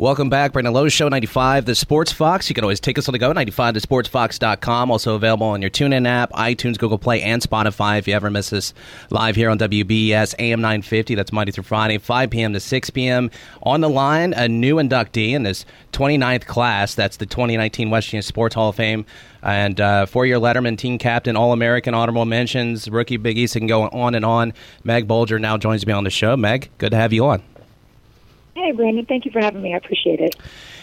Welcome back, Brandon Lowe Show 95, the Sports Fox. You can always take us on the go, 95thesportsfox.com. Also available on your TuneIn app, iTunes, Google Play, and Spotify. If you ever miss us live here on WBS AM 950, that's Monday through Friday, 5 p.m. to 6 p.m. On the line, a new inductee in this 29th class. That's the 2019 West Virginia Sports Hall of Fame. And uh, four-year Letterman, team captain, All-American, honorable mentions, rookie Big East, and go on and on. Meg Bulger now joins me on the show. Meg, good to have you on. Hey, Brandon. Thank you for having me. I appreciate it.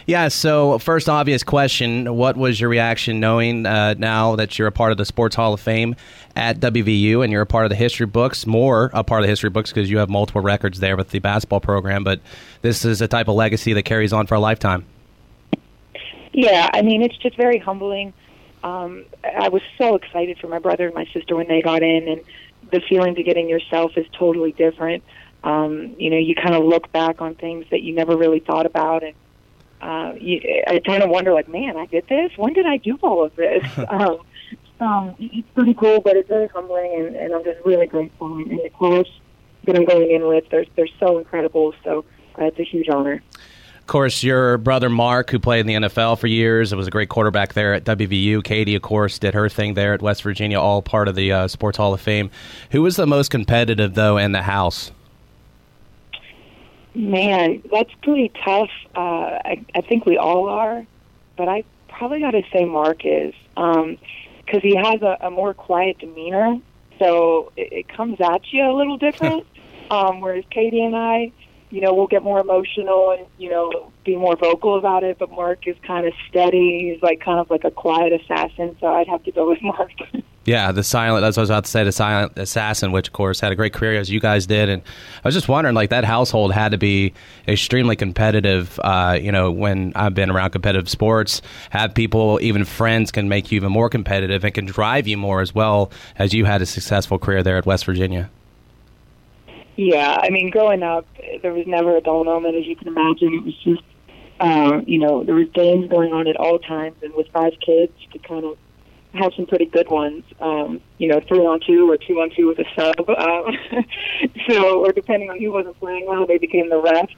Yeah. So, first obvious question: What was your reaction knowing uh, now that you're a part of the Sports Hall of Fame at WVU and you're a part of the history books? More a part of the history books because you have multiple records there with the basketball program. But this is a type of legacy that carries on for a lifetime. Yeah, I mean, it's just very humbling. Um, I was so excited for my brother and my sister when they got in, and the feeling to get in yourself is totally different um, you know, you kind of look back on things that you never really thought about, and uh, you, I kind of wonder, like, man, I did this. When did I do all of this? um, it's pretty cool, but it's very humbling, and, and I'm just really grateful. And, and the course that I'm going in with, they're they're so incredible. So uh, it's a huge honor. Of course, your brother Marc, who played in the NFL for years, was a great quarterback there at WVU. Katie, of course, did her thing there at West Virginia, all part of the uh, Sports Hall of Fame. Who was the most competitive, though, in the house? Man, that's pretty tough. Uh, I, I think we all are, but I probably got to say Marc is because um, he has a, a more quiet demeanor, so it, it comes at you a little different. um, whereas Katie and I, you know, we'll get more emotional and you know be more vocal about it. But Marc is kind of steady. He's like kind of like a quiet assassin. So I'd have to go with Marc. Yeah, the silent. That's what I was about to say. The silent assassin, which of course had a great career as you guys did, and I was just wondering, like that household had to be extremely competitive. Uh, you know, when I've been around competitive sports, have people, even friends, can make you even more competitive and can drive you more as well as you had a successful career there at West Virginia. Yeah, I mean, growing up, there was never a dull moment, as you can imagine. It was just, uh, you know, there was games going on at all times, and with five kids, you could kind of have some pretty good ones. Um, you know, three on two or two on two with a sub. Um, so, or depending on who wasn't playing well, they became the ref.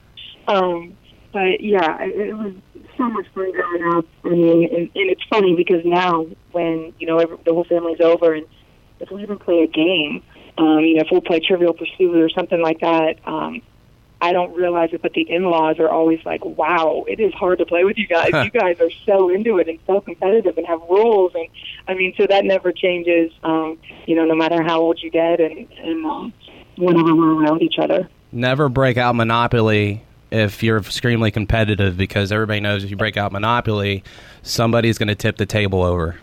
Um, but yeah, it, it was so much fun growing up. I mean, and, and it's funny because now, when you know every, the whole family's over, and if we even play a game, um, you know, if we play Trivial Pursuit or something like that, um, I don't realize it, but the in-laws are always like, "Wow, it is hard to play with you guys. you guys are so into it and so competitive and have rules." And I mean, so that never changes. Um, you know, no matter how old you get, and and um, whenever we're around each other. Never break out Monopoly if you're extremely competitive, because everybody knows if you break out Monopoly, somebody's going to tip the table over.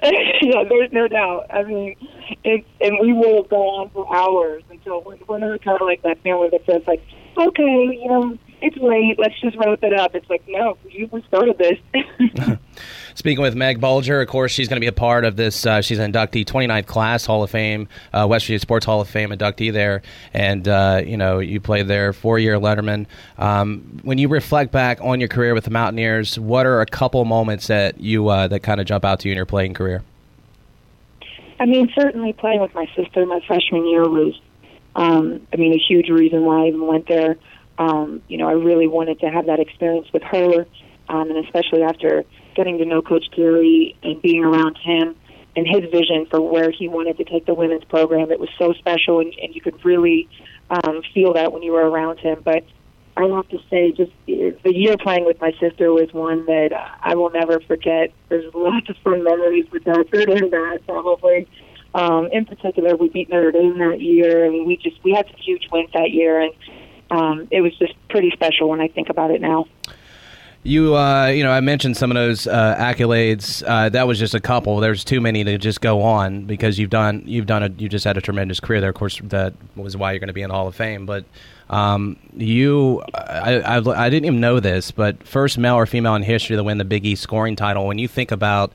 yeah, there's no doubt. I mean, it's and we will go on for hours until we're not kind of like that family that says like, okay, you know, it's late, let's just wrap it up. It's like, no, you started this. Speaking with Meg Bulger, of course, she's going to be a part of this. Uh, she's an inductee, 29th class Hall of Fame, uh, West Virginia Sports Hall of Fame inductee there. And, uh, you know, you played there, four year Letterman. Um, when you reflect back on your career with the Mountaineers, what are a couple moments that you uh, that kind of jump out to you in your playing career? I mean, certainly playing with my sister my freshman year was, um, I mean, a huge reason why I even went there. Um, you know, I really wanted to have that experience with her, um, and especially after getting to know Coach Carey and being around him and his vision for where he wanted to take the women's program. It was so special, and, and you could really um, feel that when you were around him. But I have to say, just the year playing with my sister was one that I will never forget. There's lots of fun memories with that, good and bad, probably. Um, in particular, we beat Notre Dame that year, and we just we had some huge wins that year, and um, it was just pretty special when I think about it now. You, uh, you know, I mentioned some of those uh, accolades. Uh, that was just a couple. There's too many to just go on because you've done, you've done a, you just had a tremendous career there. Of course, that was why you're going to be in the Hall of Fame. But um, you, I, I, I didn't even know this, but first male or female in history to win the Big East scoring title. When you think about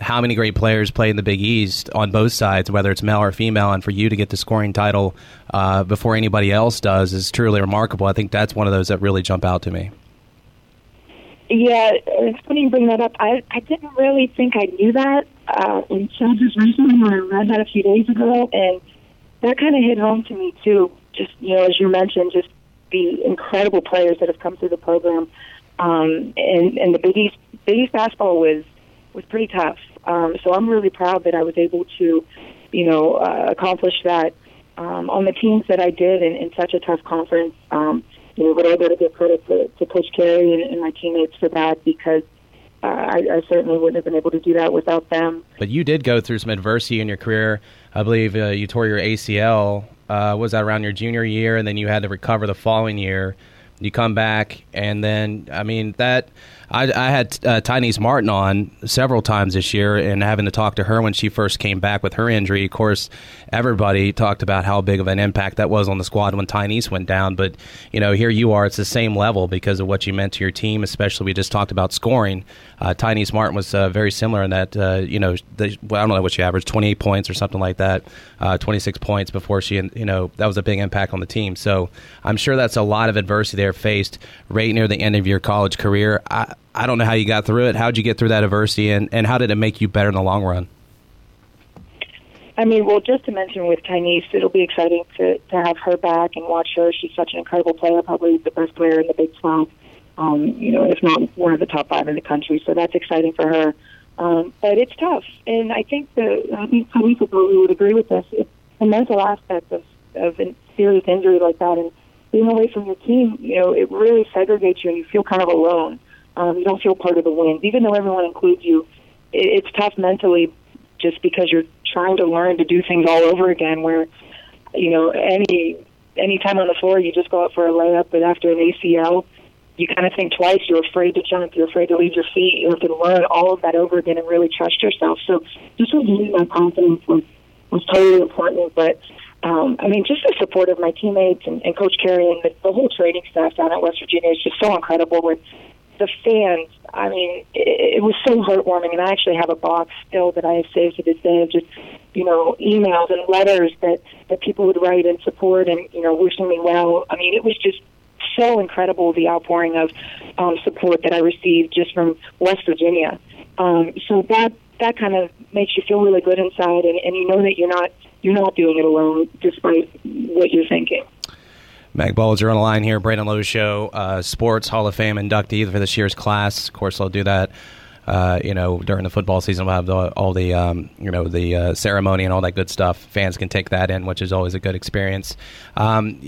how many great players play in the Big East on both sides, whether it's male or female, and for you to get the scoring title uh, before anybody else does is truly remarkable. I think that's one of those that really jump out to me. Yeah, it's funny you bring that up. I I didn't really think I knew that uh, until just recently when I read that a few days ago, and that kind of hit home to me too. Just you know, as you mentioned, just the incredible players that have come through the program. Um, and and the Big East Big East basketball was was pretty tough. Um, so I'm really proud that I was able to, you know, uh, accomplish that um, on the teams that I did in, in such a tough conference. Um, you know, but I got to give credit to, to Coach Carey and, and my teammates for that because uh, I, I certainly wouldn't have been able to do that without them. But you did go through some adversity in your career. I believe uh, you tore your ACL. Uh, was that around your junior year, and then you had to recover the following year. You come back, and then I mean that I, I had uh, Martin on several times this year, and having to talk to her when she first came back with her injury. Of course, everybody talked about how big of an impact that was on the squad when Tynice went down. But you know, here you are; it's the same level because of what you meant to your team. Especially, we just talked about scoring. Uh, Martin was uh, very similar in that. Uh, you know, the, well, I don't know what she averaged, twenty eight points or something like that, uh, twenty six points before she. You know, that was a big impact on the team. So I'm sure that's a lot of adversity there faced right near the end of your college career. I, I don't know how you got through it. How did you get through that adversity, and, and how did it make you better in the long run? I mean, well, just to mention with Tynice, it'll be exciting to, to have her back and watch her. She's such an incredible player, probably the best player in the Big 12, um, you know, if not one of the top five in the country. So that's exciting for her. Um, but it's tough. And I think that, I think Tynice probably would agree with this. It's the mental aspect of, of a serious injury like that and being away from your team, you know, it really segregates you and you feel kind of alone. Um, you don't feel part of the wins, even though everyone includes you. It, it's tough mentally, just because you're trying to learn to do things all over again. Where, you know, any any time on the floor, you just go out for a layup, but after an ACL, you kind of think twice. You're afraid to jump. You're afraid to leave your feet. You have to learn all of that over again and really trust yourself. So, just regaining my confidence was was totally important. But um, I mean, just the support of my teammates and, and Coach Carey and the, the whole training staff down at West Virginia is just so incredible. With the fans, I mean, it, it was so heartwarming. And I actually have a box still that I have saved to this day of just, you know, emails and letters that that people would write in support and you know wishing me well. I mean, it was just so incredible the outpouring of um, support that I received just from West Virginia. Um, so that that kind of makes you feel really good inside, and, and you know that you're not you're not doing it alone, despite what you're thinking. Meg Bulger on the line here, Brandon Lowe Show, uh, Sports Hall of Fame inductee for this year's class. Of course, I'll do that. Uh, you know, during the football season, we'll have the, all the, um, you know, the uh, ceremony and all that good stuff. Fans can take that in, which is always a good experience. Um,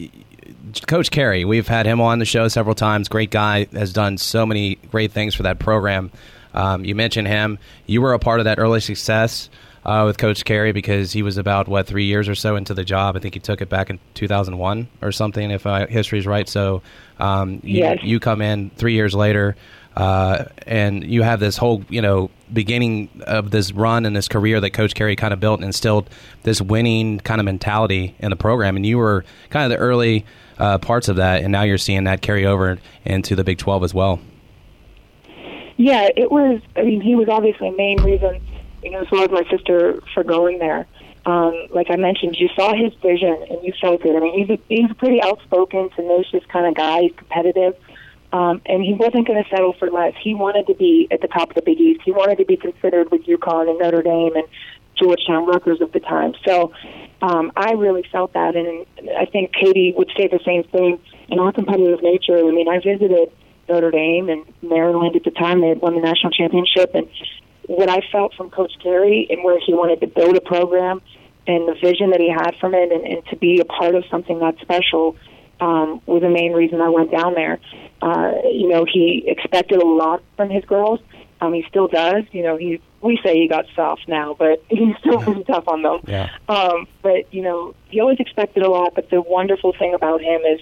Coach Carey, we've had him on the show several times. Great guy, has done so many great things for that program. Um, you mentioned him. You were a part of that early success uh, with Coach Carey because he was about what three years or so into the job. I think he took it back in 2001 or something, if uh, history is right. So um, you, yes. you come in three years later. Uh, and you have this whole, you know, beginning of this run and this career that Coach Carey kind of built and instilled this winning kind of mentality in the program. And you were kind of the early uh, parts of that, and now you're seeing that carry over into the Big 12 as well. Yeah, it was. I mean, he was obviously the main reason, you know, as well as my sister for going there. Um, like I mentioned, you saw his vision and you felt it. I mean, he's a, he's a pretty outspoken, tenacious kind of guy. He's competitive. Um, and he wasn't going to settle for less. He wanted to be at the top of the Big East. He wanted to be considered with UConn and Notre Dame and Georgetown Rutgers of the time. So um, I really felt that, and I think Katie would say the same thing. In our competitive nature, I mean, I visited Notre Dame and Maryland at the time. They had won the national championship, and what I felt from Coach Carey and where he wanted to build a program and the vision that he had from it, and, and to be a part of something that special um, was the main reason I went down there. Uh, you know, he expected a lot from his girls. Um, he still does. You know, he we say he got soft now, but he's still pretty tough on them. Yeah. Um, but you know, he always expected a lot. But the wonderful thing about him is,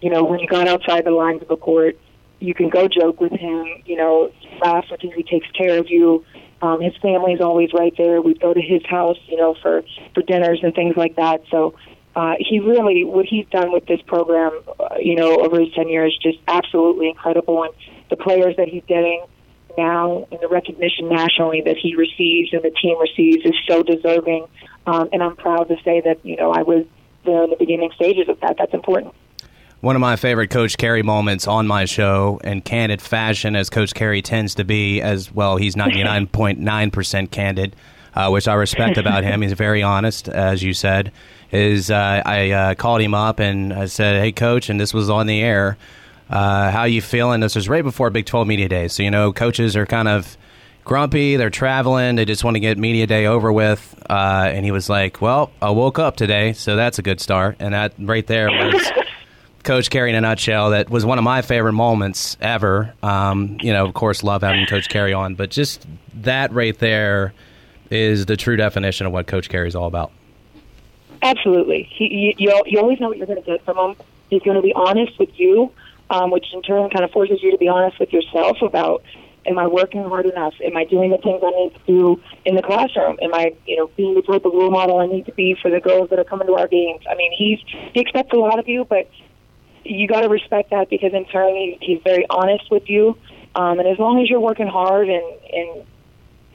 you know, when you got outside the lines of the court, you can go joke with him. You know, laugh with him. He takes care of you. Um, his family's always right there. We go to his house, you know, for for dinners and things like that. So uh, he really, what he's done with this program, uh, you know, over his tenure is just absolutely incredible. And the players that he's getting now and the recognition nationally that he receives and the team receives is so deserving. Um, and I'm proud to say that, you know, I was there in the beginning stages of that. That's important. One of my favorite Coach Carey moments on my show, in candid fashion, as Coach Carey tends to be, as well, he's 99.9% candid, uh, which I respect about him. He's very honest, as you said. is uh, I uh, called him up and I said, "Hey, coach," and this was on the air. Uh, how you feeling? This was right before Big 12 Media Day, so you know coaches are kind of grumpy. They're traveling. They just want to get media day over with. Uh, and he was like, "Well, I woke up today, so that's a good start." And that right there was Coach Carey in a nutshell. That was one of my favorite moments ever. Um, you know, of course, love having Coach Carey on, but just that right there is the true definition of what Coach Carey is all about. Absolutely. He, you, you, always know what you're going to get from him. He's going to be honest with you, um, which in turn kind of forces you to be honest with yourself about am I working hard enough? Am I doing the things I need to do in the classroom? Am I, you know, being the type of role model I need to be for the girls that are coming to our games? I mean, he's he expects a lot of you, but you got to respect that because in turn he's very honest with you. Um, and as long as you're working hard and and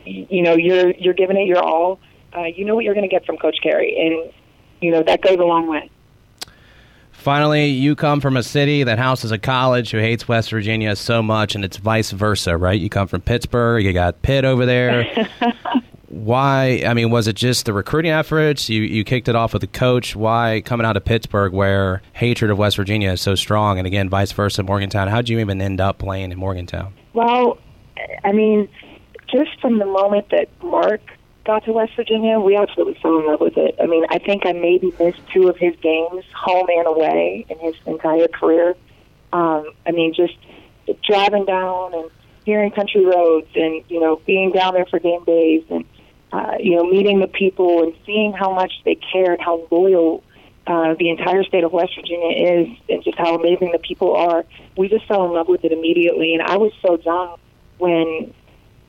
you know you're you're giving it your all, uh, you know what you're going to get from Coach Carey, and you know that goes a long way. Finally, you come from a city that houses a college who hates West Virginia so much, and it's vice versa, right? You come from Pittsburgh, you got Pitt over there. Why? I mean, was it just the recruiting efforts? You you kicked it off with the coach. Why coming out of Pittsburgh, where hatred of West Virginia is so strong, and again, vice versa, Morgantown? How'd you even end up playing in Morgantown? Well, I mean, just from the moment that Marc got to West Virginia, we absolutely fell in love with it. I mean, I think I maybe missed two of his games, home and away, in his entire career. Um, I mean, just driving down and hearing country roads, and you know, being down there for game days, and uh, you know, meeting the people and seeing how much they cared, how loyal uh, the entire state of West Virginia is, and just how amazing the people are. We just fell in love with it immediately, and I was so young when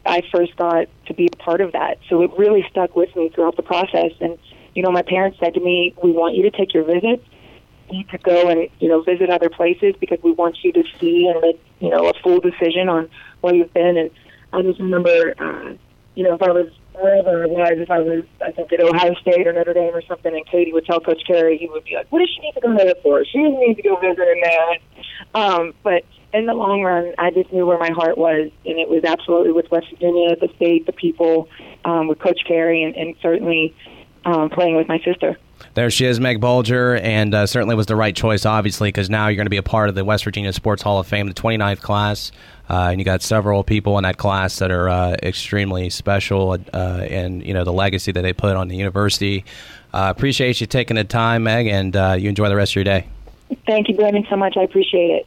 I first got to be a part of that. So it really stuck with me throughout the process. And, you know, my parents said to me, we want you to take your visits, need to go and, you know, visit other places because we want you to see and make, you know, a full decision on where you've been. And I just remember, uh, you know, if I was wherever it was, if I was, I think at Ohio State or Notre Dame or something, and Katie would tell Coach Carey, he would be like, what does she need to go there for? She doesn't need to go visit in there. Um, but in the long run, I just knew where my heart was, and it was absolutely with West Virginia, the state, the people, um, with Coach Carey, and, and certainly um, playing with my sister. There she is, Meg Bulger, and uh, certainly was the right choice, obviously, because now you're going to be a part of the West Virginia Sports Hall of Fame, the 29th class, uh, and you got several people in that class that are uh, extremely special, uh, and you know the legacy that they put on the university. Uh, appreciate you taking the time, Meg, and uh, you enjoy the rest of your day. Thank you, Brandon, so much. I appreciate it.